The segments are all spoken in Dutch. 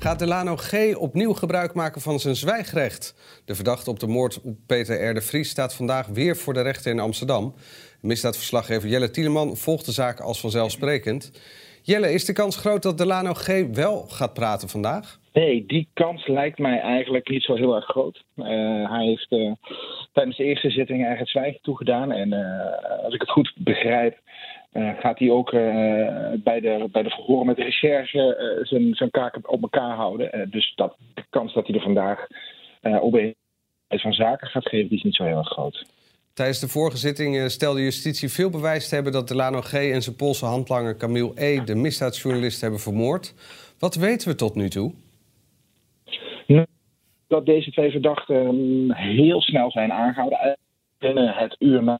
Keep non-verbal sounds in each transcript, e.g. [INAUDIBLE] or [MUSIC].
Gaat Delano G. opnieuw gebruik maken van zijn zwijgrecht? De verdachte op de moord op Peter R. de Vries staat vandaag weer voor de rechter in Amsterdam. Misdaadverslaggever Jelle Tieleman volgt de zaak als vanzelfsprekend. Jelle, is de kans groot dat Delano G. wel gaat praten vandaag? Nee, die kans lijkt mij eigenlijk niet zo heel erg groot. Uh, hij heeft uh, tijdens de eerste zitting eigenlijk zwijgen toegedaan. En uh, als ik het goed begrijp, gaat hij ook bij, de, bij de verhoren met de recherche zijn, zijn kaken op elkaar houden. dus dat, de kans dat hij er vandaag op een van zaken gaat geven, die is niet zo heel erg groot. Tijdens de vorige zitting stelde justitie veel bewijs te hebben dat Delano G. en zijn Poolse handlanger Camille E. de misdaadjournalist hebben vermoord. Wat weten we tot nu toe? Dat deze twee verdachten heel snel zijn aangehouden. Binnen het uur na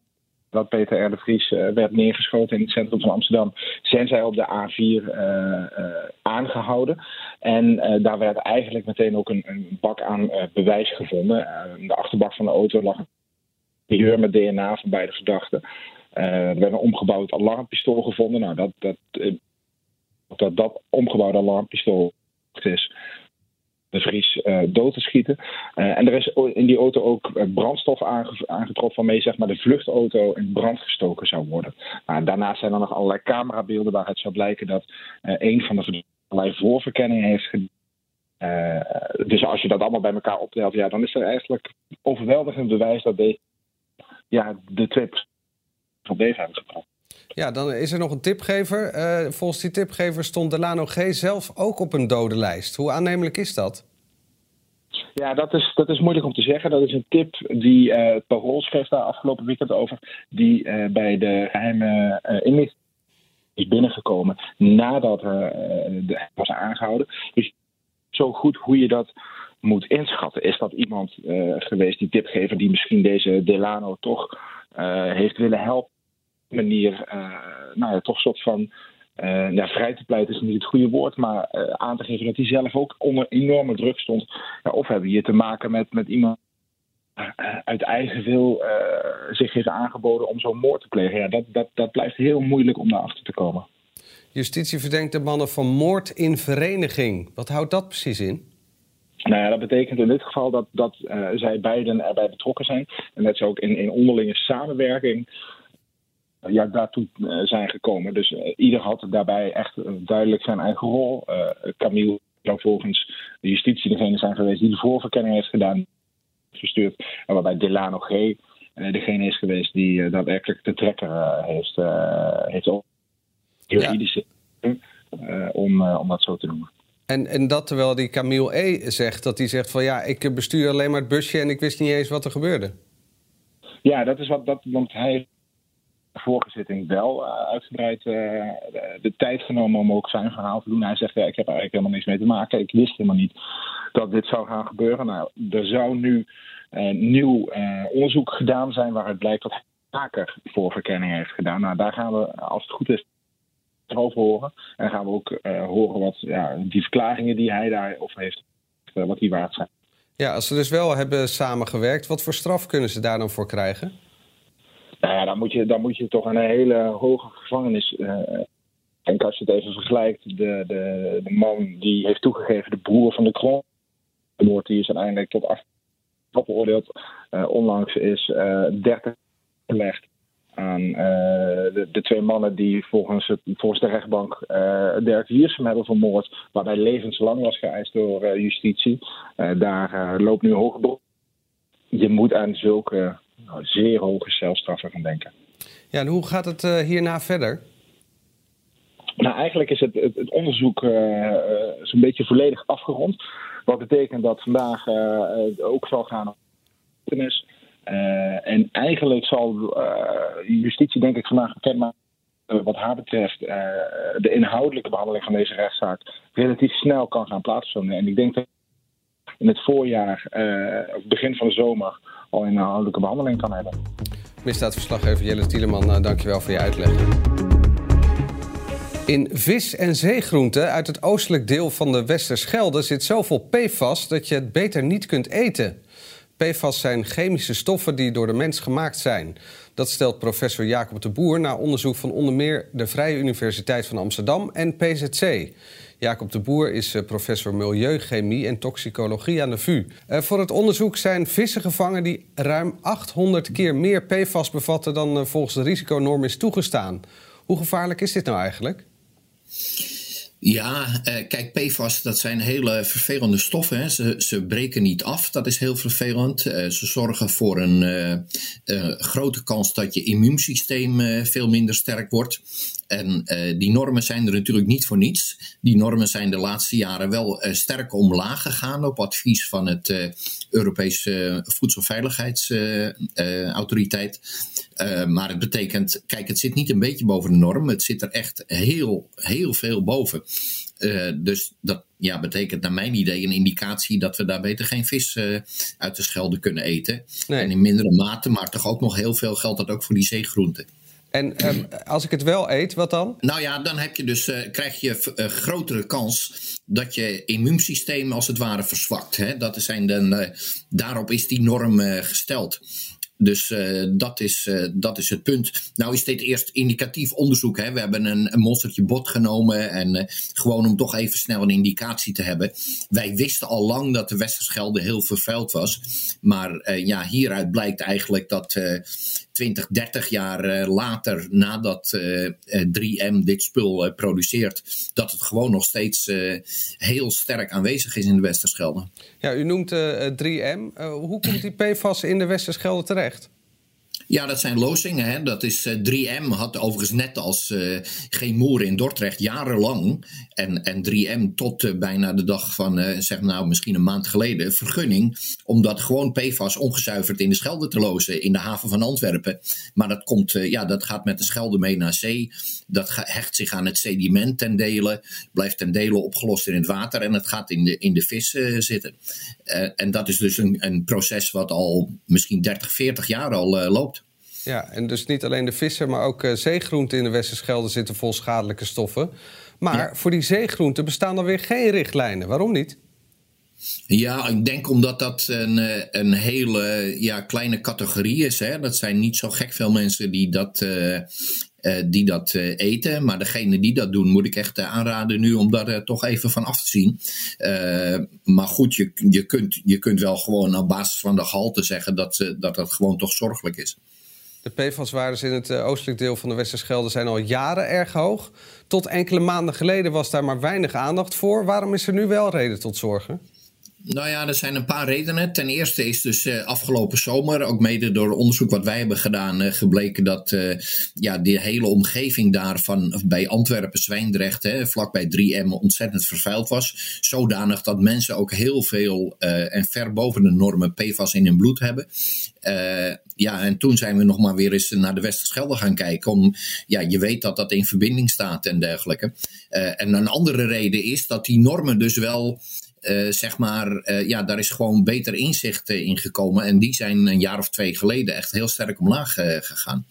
dat Peter R. de Vries uh, werd neergeschoten in het centrum van Amsterdam, zijn zij op de A4 uh, uh, aangehouden. En daar werd eigenlijk meteen ook een, een bak aan bewijs gevonden. de achterbak van de auto lag een met DNA van beide verdachten. er werd een omgebouwd alarmpistool gevonden. Nou, dat dat, dat, dat omgebouwde alarmpistool is de Vries uh, dood te schieten. Uh, en er is in die auto ook eh, brandstof aangetroffen waarmee zeg maar, de vluchtauto in brand gestoken zou worden. Daarnaast zijn er nog allerlei camerabeelden waaruit zou blijken dat een van de allerlei voorverkenningen heeft gedaan. dus als je dat allemaal bij elkaar optelt, ja, dan is er eigenlijk overweldigend bewijs dat deze, ja, de twee van deze hebben gebracht. Ja, dan is er nog een tipgever. Volgens die tipgever stond Delano G. zelf ook op een dode lijst. Hoe aannemelijk is dat? Ja, dat is, dat is moeilijk om te zeggen. Dat is een tip die uh, Parool schreef daar afgelopen weekend over. Die uh, bij de geheime uh, inlichting is binnengekomen nadat hij was aangehouden. Dus zo goed hoe je dat moet inschatten. Is dat iemand geweest, die tipgever, die misschien deze Delano toch heeft willen helpen? manier uh, nou ja, toch een soort van uh, ja, vrij te pleiten is niet het goede woord, maar uh, aan te geven dat hij zelf ook onder enorme druk stond. Ja, of hebben we hier te maken met, met iemand uit eigen wil zich heeft aangeboden om zo'n moord te plegen? Ja, dat, dat, dat blijft heel moeilijk om daarachter te komen. Justitie verdenkt de mannen van moord in vereniging. Wat houdt dat precies in? Nou ja, dat betekent in dit geval dat, dat uh, zij beiden erbij betrokken zijn. En dat ze ook in, in onderlinge samenwerking ja, daartoe eh, zijn gekomen. Dus uh, ieder had daarbij echt uh, duidelijk zijn eigen rol. Camille zou volgens de justitie degene zijn geweest die de voorverkenning heeft gedaan, verstuurd. En waarbij Delano G. degene is geweest die daadwerkelijk de trekker heeft, heeft op juridische ja. om, om dat zo te noemen. En, en dat terwijl die Camille E. zegt dat hij zegt van ja, ik bestuur alleen maar het busje en ik wist niet eens wat er gebeurde. Ja, dat is wat dat, want hij vorige zitting wel uh, uitgebreid uh, de, tijd genomen om ook zijn verhaal te doen. Hij zegt, ja, ik heb eigenlijk helemaal niks mee te maken. Ik wist helemaal niet dat dit zou gaan gebeuren. Nou, er zou nu uh, nieuw onderzoek gedaan zijn waaruit blijkt dat hij vaker voorverkenning heeft gedaan. Nou, daar gaan we, als het goed is, over horen. En gaan we ook horen wat ja, die verklaringen die hij daarover heeft, wat die waard zijn. Ja, als ze dus wel hebben samengewerkt, wat voor straf kunnen ze daar dan voor krijgen? Nou ja, dan moet je, dan moet je toch een hele hoge gevangenis. Uh, en als je het even vergelijkt, de, de, de man die heeft toegegeven, de broer van de kroon, die is uiteindelijk tot af veroordeeld. Uh, onlangs is uh, 30 gelegd aan de, twee mannen die volgens, het, volgens de rechtbank uh, Dirk hebben vermoord, waarbij levenslang was geëist door justitie. daar loopt nu hoge. Je moet aan zulke nou, zeer hoge celstraffen gaan denken. Ja, en hoe gaat het uh, hierna verder? Nou, eigenlijk is het, het, het onderzoek uh, zo'n beetje volledig afgerond. Wat betekent dat vandaag ook zal gaan om kennis. en eigenlijk zal justitie, denk ik, vandaag bekendmaken wat haar betreft de inhoudelijke behandeling van deze rechtszaak relatief snel kan gaan plaatsvinden. En ik denk dat in het voorjaar of begin van de zomer al in inhoudelijke behandeling kan hebben. Misdaadverslaggever Jelle Tieleman, dankjewel voor je uitleg. In vis en zeegroenten uit het oostelijk deel van de Westerschelde zit zoveel PFAS dat je het beter niet kunt eten. PFAS zijn chemische stoffen die door de mens gemaakt zijn. Dat stelt professor Jacob de Boer na onderzoek van onder meer de Vrije Universiteit van Amsterdam en PZC. Jacob de Boer is eh, professor milieuchemie en toxicologie aan de VU. Eh, voor het onderzoek zijn vissen gevangen die ruim 800 keer meer PFAS bevatten dan eh, volgens de risiconorm is toegestaan. Hoe gevaarlijk is dit nou eigenlijk? Ja, eh, kijk, PFAS, dat zijn hele vervelende stoffen. Hè. Ze, ze breken niet af, dat is heel vervelend. Eh, ze zorgen voor een uh, grote kans dat je immuunsysteem veel minder sterk wordt. En die normen zijn er natuurlijk niet voor niets. Die normen zijn de laatste jaren wel sterk omlaag gegaan op advies van het Europese Voedselveiligheidsautoriteit. maar het betekent, kijk, het zit niet een beetje boven de norm, het zit er echt heel, heel veel boven. Uh, dus dat ja, betekent naar mijn idee een indicatie dat we daar beter geen vis uh, uit de Schelde kunnen eten. En in mindere mate, maar toch ook nog heel veel geldt dat ook voor die zeegroenten. En um, als ik het wel eet, wat dan? Nou ja, dan heb je dus, uh, krijg je uh, grotere kans dat je immuunsysteem als het ware verzwakt. Hè? Dat zijn de, daarop is die norm gesteld. Dus uh, dat, is, uh, dat is het punt. Nou is dit eerst indicatief onderzoek. Hè. We hebben een, een monstertje bot genomen. En uh, gewoon om toch even snel een indicatie te hebben. Wij wisten al lang dat de Westerschelde heel vervuild was. Maar ja, hieruit blijkt eigenlijk dat 20, 30 jaar eh, later, nadat 3M eh, eh, dit spul produceert, dat het gewoon nog steeds heel sterk aanwezig is in de Westerschelde. Ja, u noemt 3M. hoe komt die PFAS in de Westerschelde terecht? krijgt. Ja, dat zijn lozingen. Hè. Dat is 3M had overigens net als uh, Geen Moer in Dordrecht jarenlang en, en 3M tot uh, bijna de dag van, zeg nou misschien een maand geleden, vergunning om dat gewoon PFAS ongezuiverd in de Schelde te lozen in de haven van Antwerpen. Maar dat, komt, ja, dat gaat met de Schelde mee naar zee. Dat hecht zich aan het sediment ten dele, blijft ten dele opgelost in het water en het gaat in de, in de vis zitten. en dat is dus een, een proces wat al misschien 30, 40 jaar al loopt. Ja, en dus niet alleen de vissen, maar ook uh, zeegroenten in de Westerschelde zitten vol schadelijke stoffen. Maar voor die zeegroenten bestaan er weer geen richtlijnen. Waarom niet? Ja, ik denk omdat dat een, eh, een hele ja, kleine categorie is. Hè. Dat zijn niet zo gek veel mensen die dat, uh, die dat eten. Maar degene die dat doen, moet ik echt aanraden nu om daar toch even van af te zien. maar goed, je, je, kunt, je kunt wel gewoon op basis van de gehalte zeggen dat, dat dat gewoon toch zorgelijk is. De PFAS-waarden in het eh, oostelijk deel van de Westerschelde zijn al jaren erg hoog. Tot enkele maanden geleden was daar maar weinig aandacht voor. Waarom is er nu wel reden tot zorgen? Nou ja, er zijn een paar redenen. Ten eerste is dus uh, afgelopen zomer, ook mede door onderzoek wat wij hebben gedaan, uh, gebleken dat uh, ja, die hele omgeving daar van, bij Antwerpen, Zwijndrecht, hè, vlakbij 3M, ontzettend vervuild was. Zodanig dat mensen ook heel veel en ver boven de normen PFAS in hun bloed hebben. ja, en toen zijn we nog maar weer eens naar de Westerschelde gaan kijken. Om, ja, je weet dat dat in verbinding staat en dergelijke. en een andere reden is dat die normen dus wel uh, zeg maar, uh, ja, daar is gewoon beter inzicht uh, in gekomen. En die zijn een jaar of twee geleden echt heel sterk omlaag gegaan.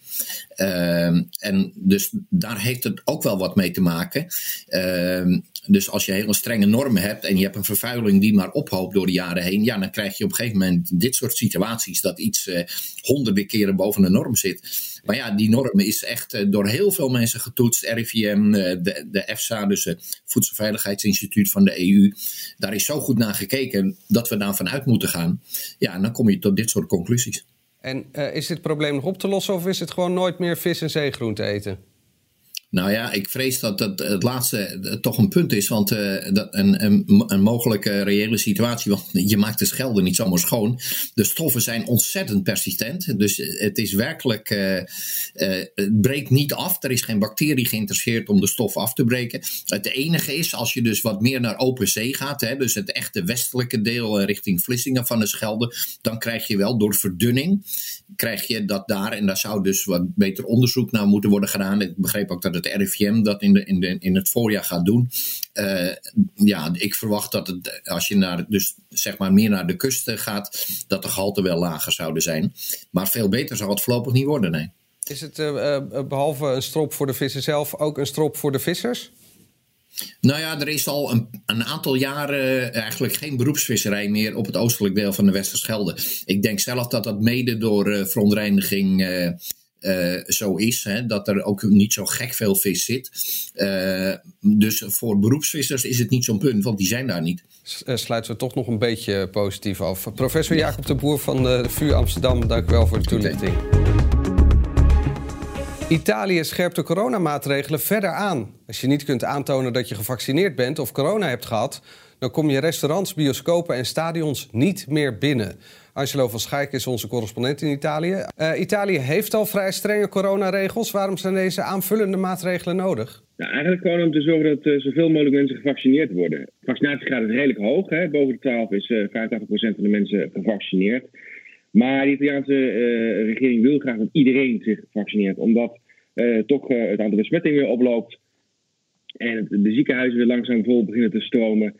Ehm, en dus daar heeft het ook wel wat mee te maken. Ehm, dus als je hele strenge normen hebt en je hebt een vervuiling die maar ophoopt door de jaren heen, ja, dan krijg je op een gegeven moment dit soort situaties dat iets honderden keren boven de norm zit. Maar ja, die norm is echt eh, door heel veel mensen getoetst. RIVM, eh, de, de EFSA, dus het Voedselveiligheidsinstituut van de EU. Daar is zo goed naar gekeken dat we daarvan uit moeten gaan. Ja, en dan kom je tot dit soort conclusies. En uh, is dit probleem nog op te lossen of is het gewoon nooit meer vis en zeegroente eten? Nou ja, ik vrees dat dat het laatste eh, toch een punt is. Want uh, dat een, een, mogelijke reële situatie, [LAUGHS] want je maakt de schelden niet zomaar schoon. De stoffen zijn ontzettend persistent. Dus het is werkelijk, het breekt niet af. Er is geen bacterie geïnteresseerd om de stof af te breken. Het enige is, als je dus wat meer naar open zee gaat, hè, dus het echte westelijke deel richting Vlissingen van de Schelde, dan krijg je wel door verdunning, krijg je dat daar, en daar zou dus wat beter onderzoek naar moeten worden gedaan. Ik begreep ook dat het RIVM dat in, de, in, de, in het voorjaar gaat doen. ja, ik verwacht dat het, als je naar, dus zeg maar meer naar de kust gaat, dat de gehalte wel lager zouden zijn. Maar veel beter zou het voorlopig niet worden, nee. Is het behalve een strop voor de vissen zelf ook een strop voor de vissers? Nou ja, er is al een, een, aantal jaren eigenlijk geen beroepsvisserij meer op het oostelijk deel van de Westerschelde. Ik denk zelf dat dat mede door uh, verontreiniging uh, uh, zo is. Hè, dat er ook niet zo gek veel vis zit. dus voor beroepsvissers is het niet zo'n punt, want die zijn daar niet. Sluiten we toch nog een beetje positief af. Professor Jacob de Boer van de VU Amsterdam, dank u wel voor de toelichting. Italië scherpt de coronamaatregelen verder aan. Als je niet kunt aantonen dat je gevaccineerd bent of corona hebt gehad, dan kom je restaurants, bioscopen en stadions niet meer binnen. Angelo van Schaik is onze correspondent in Italië. Uh, Italië heeft al vrij strenge coronaregels. Waarom zijn deze aanvullende maatregelen nodig? Eigenlijk gewoon om te zorgen dat uh, zoveel mogelijk mensen gevaccineerd worden. Vaccinatiegraad is redelijk hoog. Hè? Boven de 12 is uh, eh, 85% van de mensen gevaccineerd. Maar de Italiaanse regering wil graag dat iedereen zich vaccineert, omdat toch het aantal besmettingen weer oploopt en de ziekenhuizen weer langzaam vol beginnen te stromen.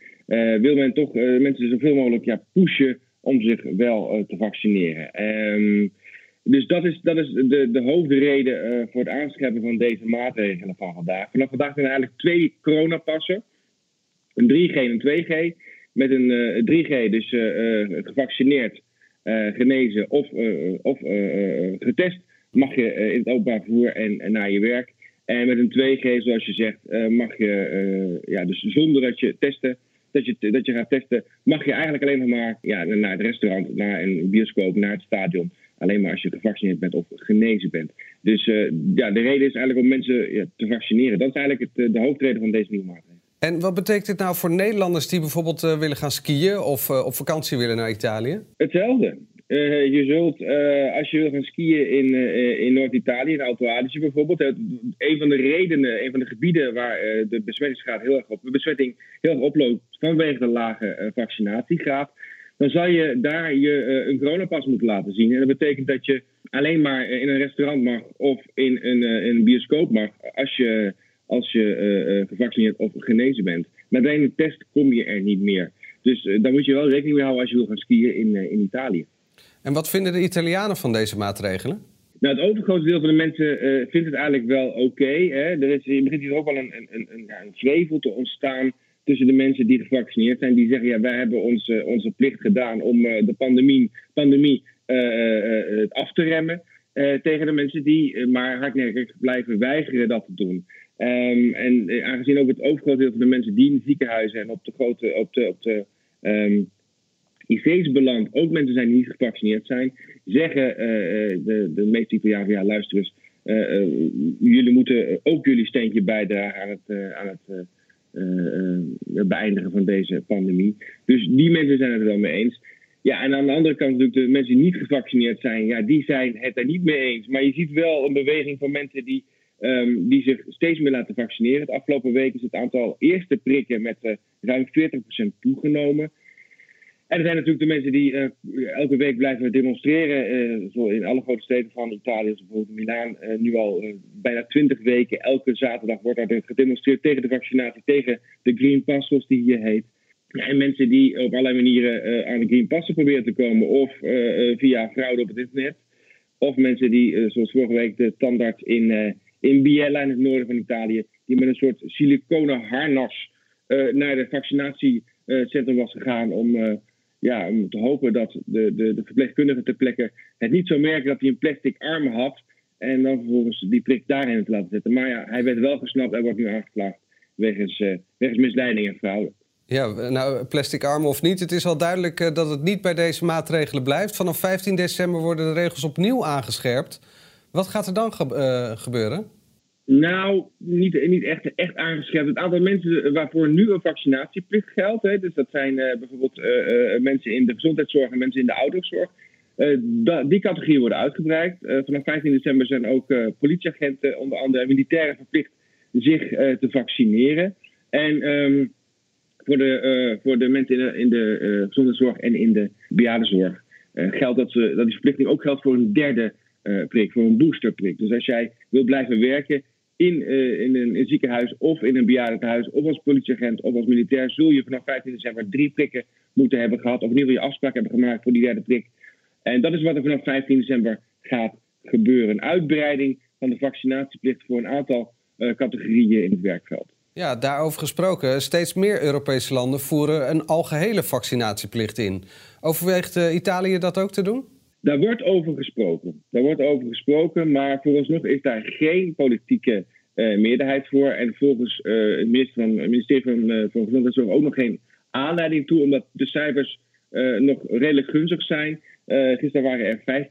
wil men toch mensen zoveel mogelijk ja, pushen om zich wel te vaccineren. Um, dus dat is, dat is de, de hoofdreden voor het aanscherpen van deze maatregelen van vandaag. Vanaf vandaag zijn er eigenlijk twee coronapassen. Een 3G en een 2G. Met een 3G dus gevaccineerd genezen of, of getest, mag je in het openbaar vervoer en, en, naar je werk. En met een 2G, zoals je zegt, mag je, ja, dus zonder dat je testen, dat je, dat je gaat testen, mag je eigenlijk alleen nog maar ja, naar het restaurant, naar een bioscoop, naar het stadion. Alleen maar als je gevaccineerd bent of genezen bent. Dus ja, de reden is eigenlijk om mensen ja, te vaccineren. Dat is eigenlijk het, de hoofdreden van deze nieuwe maatregelen. En wat betekent dit nou voor Nederlanders die bijvoorbeeld uh, willen gaan skiën of uh, op vakantie willen naar Italië? Hetzelfde. Uh, je zult, als je wil gaan skiën in, in Noord-Italië, in Alto Adige bijvoorbeeld, een van de redenen, een van de gebieden waar de besmettingsgraad heel erg op, de besmetting heel erg oploopt vanwege de lage vaccinatiegraad, dan zal je daar je een coronapas moeten laten zien. En dat betekent dat je alleen maar in een restaurant mag of in een, een bioscoop mag als je als je gevaccineerd of genezen bent. Met een test kom je er niet meer. Dus daar moet je wel rekening mee houden als je wil gaan skiën in, in Italië. En wat vinden de Italianen van deze maatregelen? Nou, het overgrote deel van de mensen vindt het eigenlijk wel oké. Er, er begint hier ook wel een, een, een, een, te ontstaan tussen de mensen die gevaccineerd zijn. Die zeggen, ja, wij hebben onze, onze plicht gedaan om de pandemie, pandemie af te remmen. tegen de mensen die maar hardnekkig blijven weigeren dat te doen. Um, en eh, aangezien ook het overgrote deel van de mensen die in ziekenhuizen en op de grote op de, op de um, IC's belandt, ook mensen zijn die niet gevaccineerd zijn, zeggen uh, de, de meeste Italianen, ja luister eens, uh, jullie moeten ook jullie steentje bijdragen aan het, aan het beëindigen van deze pandemie. Dus die mensen zijn het er wel mee eens. Ja, en aan de andere kant natuurlijk de mensen die niet gevaccineerd zijn, ja, die zijn het er niet mee eens. Maar je ziet wel een beweging van mensen die Um, die zich steeds meer laten vaccineren. De afgelopen week is het aantal eerste prikken met ruim 40% toegenomen. En er zijn natuurlijk de mensen die uh, elke week blijven demonstreren. Uh, zo in alle grote steden van Italië, zoals bijvoorbeeld Milaan, nu al bijna 20 weken. Elke zaterdag wordt er gedemonstreerd tegen de vaccinatie, tegen de Green Pass, zoals die hier heet. en mensen die op allerlei manieren aan de Green Passen proberen te komen, of via fraude op het internet. Of mensen die, zoals vorige week, de tandarts in in Biella in het noorden van Italië, die met een soort siliconen harnas naar het vaccinatiecentrum was gegaan om, ja, om te hopen dat de, de, de verpleegkundige ter plekke het niet zou merken dat hij een plastic arm had en dan vervolgens die prik daarin te laten zetten. Maar ja, hij werd wel gesnapt en wordt nu aangeklaagd wegens, uh, wegens misleiding en fraude. Ja, nou, plastic arm of niet. Het is al duidelijk dat het niet bij deze maatregelen blijft. Vanaf 15 december worden de regels opnieuw aangescherpt. Wat gaat er dan uh, gebeuren? Nou, niet, niet echt, echt aangescherpt. Het aantal mensen waarvoor nu een vaccinatieplicht geldt, hè, dus dat zijn uh, bijvoorbeeld uh, mensen in de gezondheidszorg en mensen in de ouderenzorg, die categorieën worden uitgebreid. vanaf 15 december zijn ook politieagenten, onder andere militairen, verplicht zich te vaccineren. En um, voor, de, mensen in de, gezondheidszorg en in de bejaardenzorg geldt dat, dat die verplichting ook geldt voor een derde prik, voor een boosterprik. Dus als jij wil blijven werken, in, uh, in, een, ziekenhuis of in een bejaardentehuis of als politieagent of als militair zul je vanaf 15 december drie prikken moeten hebben gehad. Of in ieder geval je afspraak hebben gemaakt voor die derde prik. En dat is wat er vanaf 15 december gaat gebeuren. Uitbreiding van de vaccinatieplicht voor een aantal uh, categorieën in het werkveld. Ja, daarover gesproken. Steeds meer Europese landen voeren een algehele vaccinatieplicht in. Overweegt uh, Italië dat ook te doen? Daar wordt over gesproken. Daar wordt over gesproken, maar vooralsnog is daar geen politieke uh, meerderheid voor. En volgens uh, het ministerie van, het ministerie van, uh, van Gezondheidszorg ook nog geen aanleiding toe, omdat de cijfers nog redelijk gunstig zijn. gisteren waren er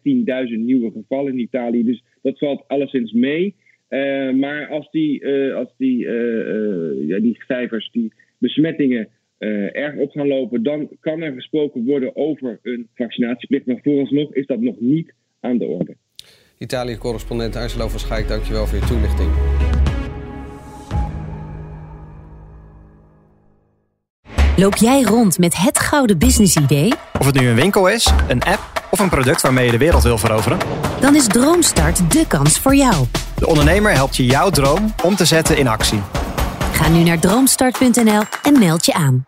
15.000 nieuwe gevallen in Italië, dus dat valt alleszins mee. maar als die, als die, ja, die cijfers, die besmettingen uh, erg op gaan lopen, dan kan er gesproken worden over een vaccinatieplicht. Maar vooralsnog is dat nog niet aan de orde. Italië-correspondent Angelo van Schaik, dankjewel voor je toelichting. Loop jij rond met het gouden business-idee? Of het nu een winkel is, een app of een product waarmee je de wereld wil veroveren? Dan is Droomstart de kans voor jou. De ondernemer helpt je jouw droom om te zetten in actie. Ga nu naar droomstart.nl en meld je aan.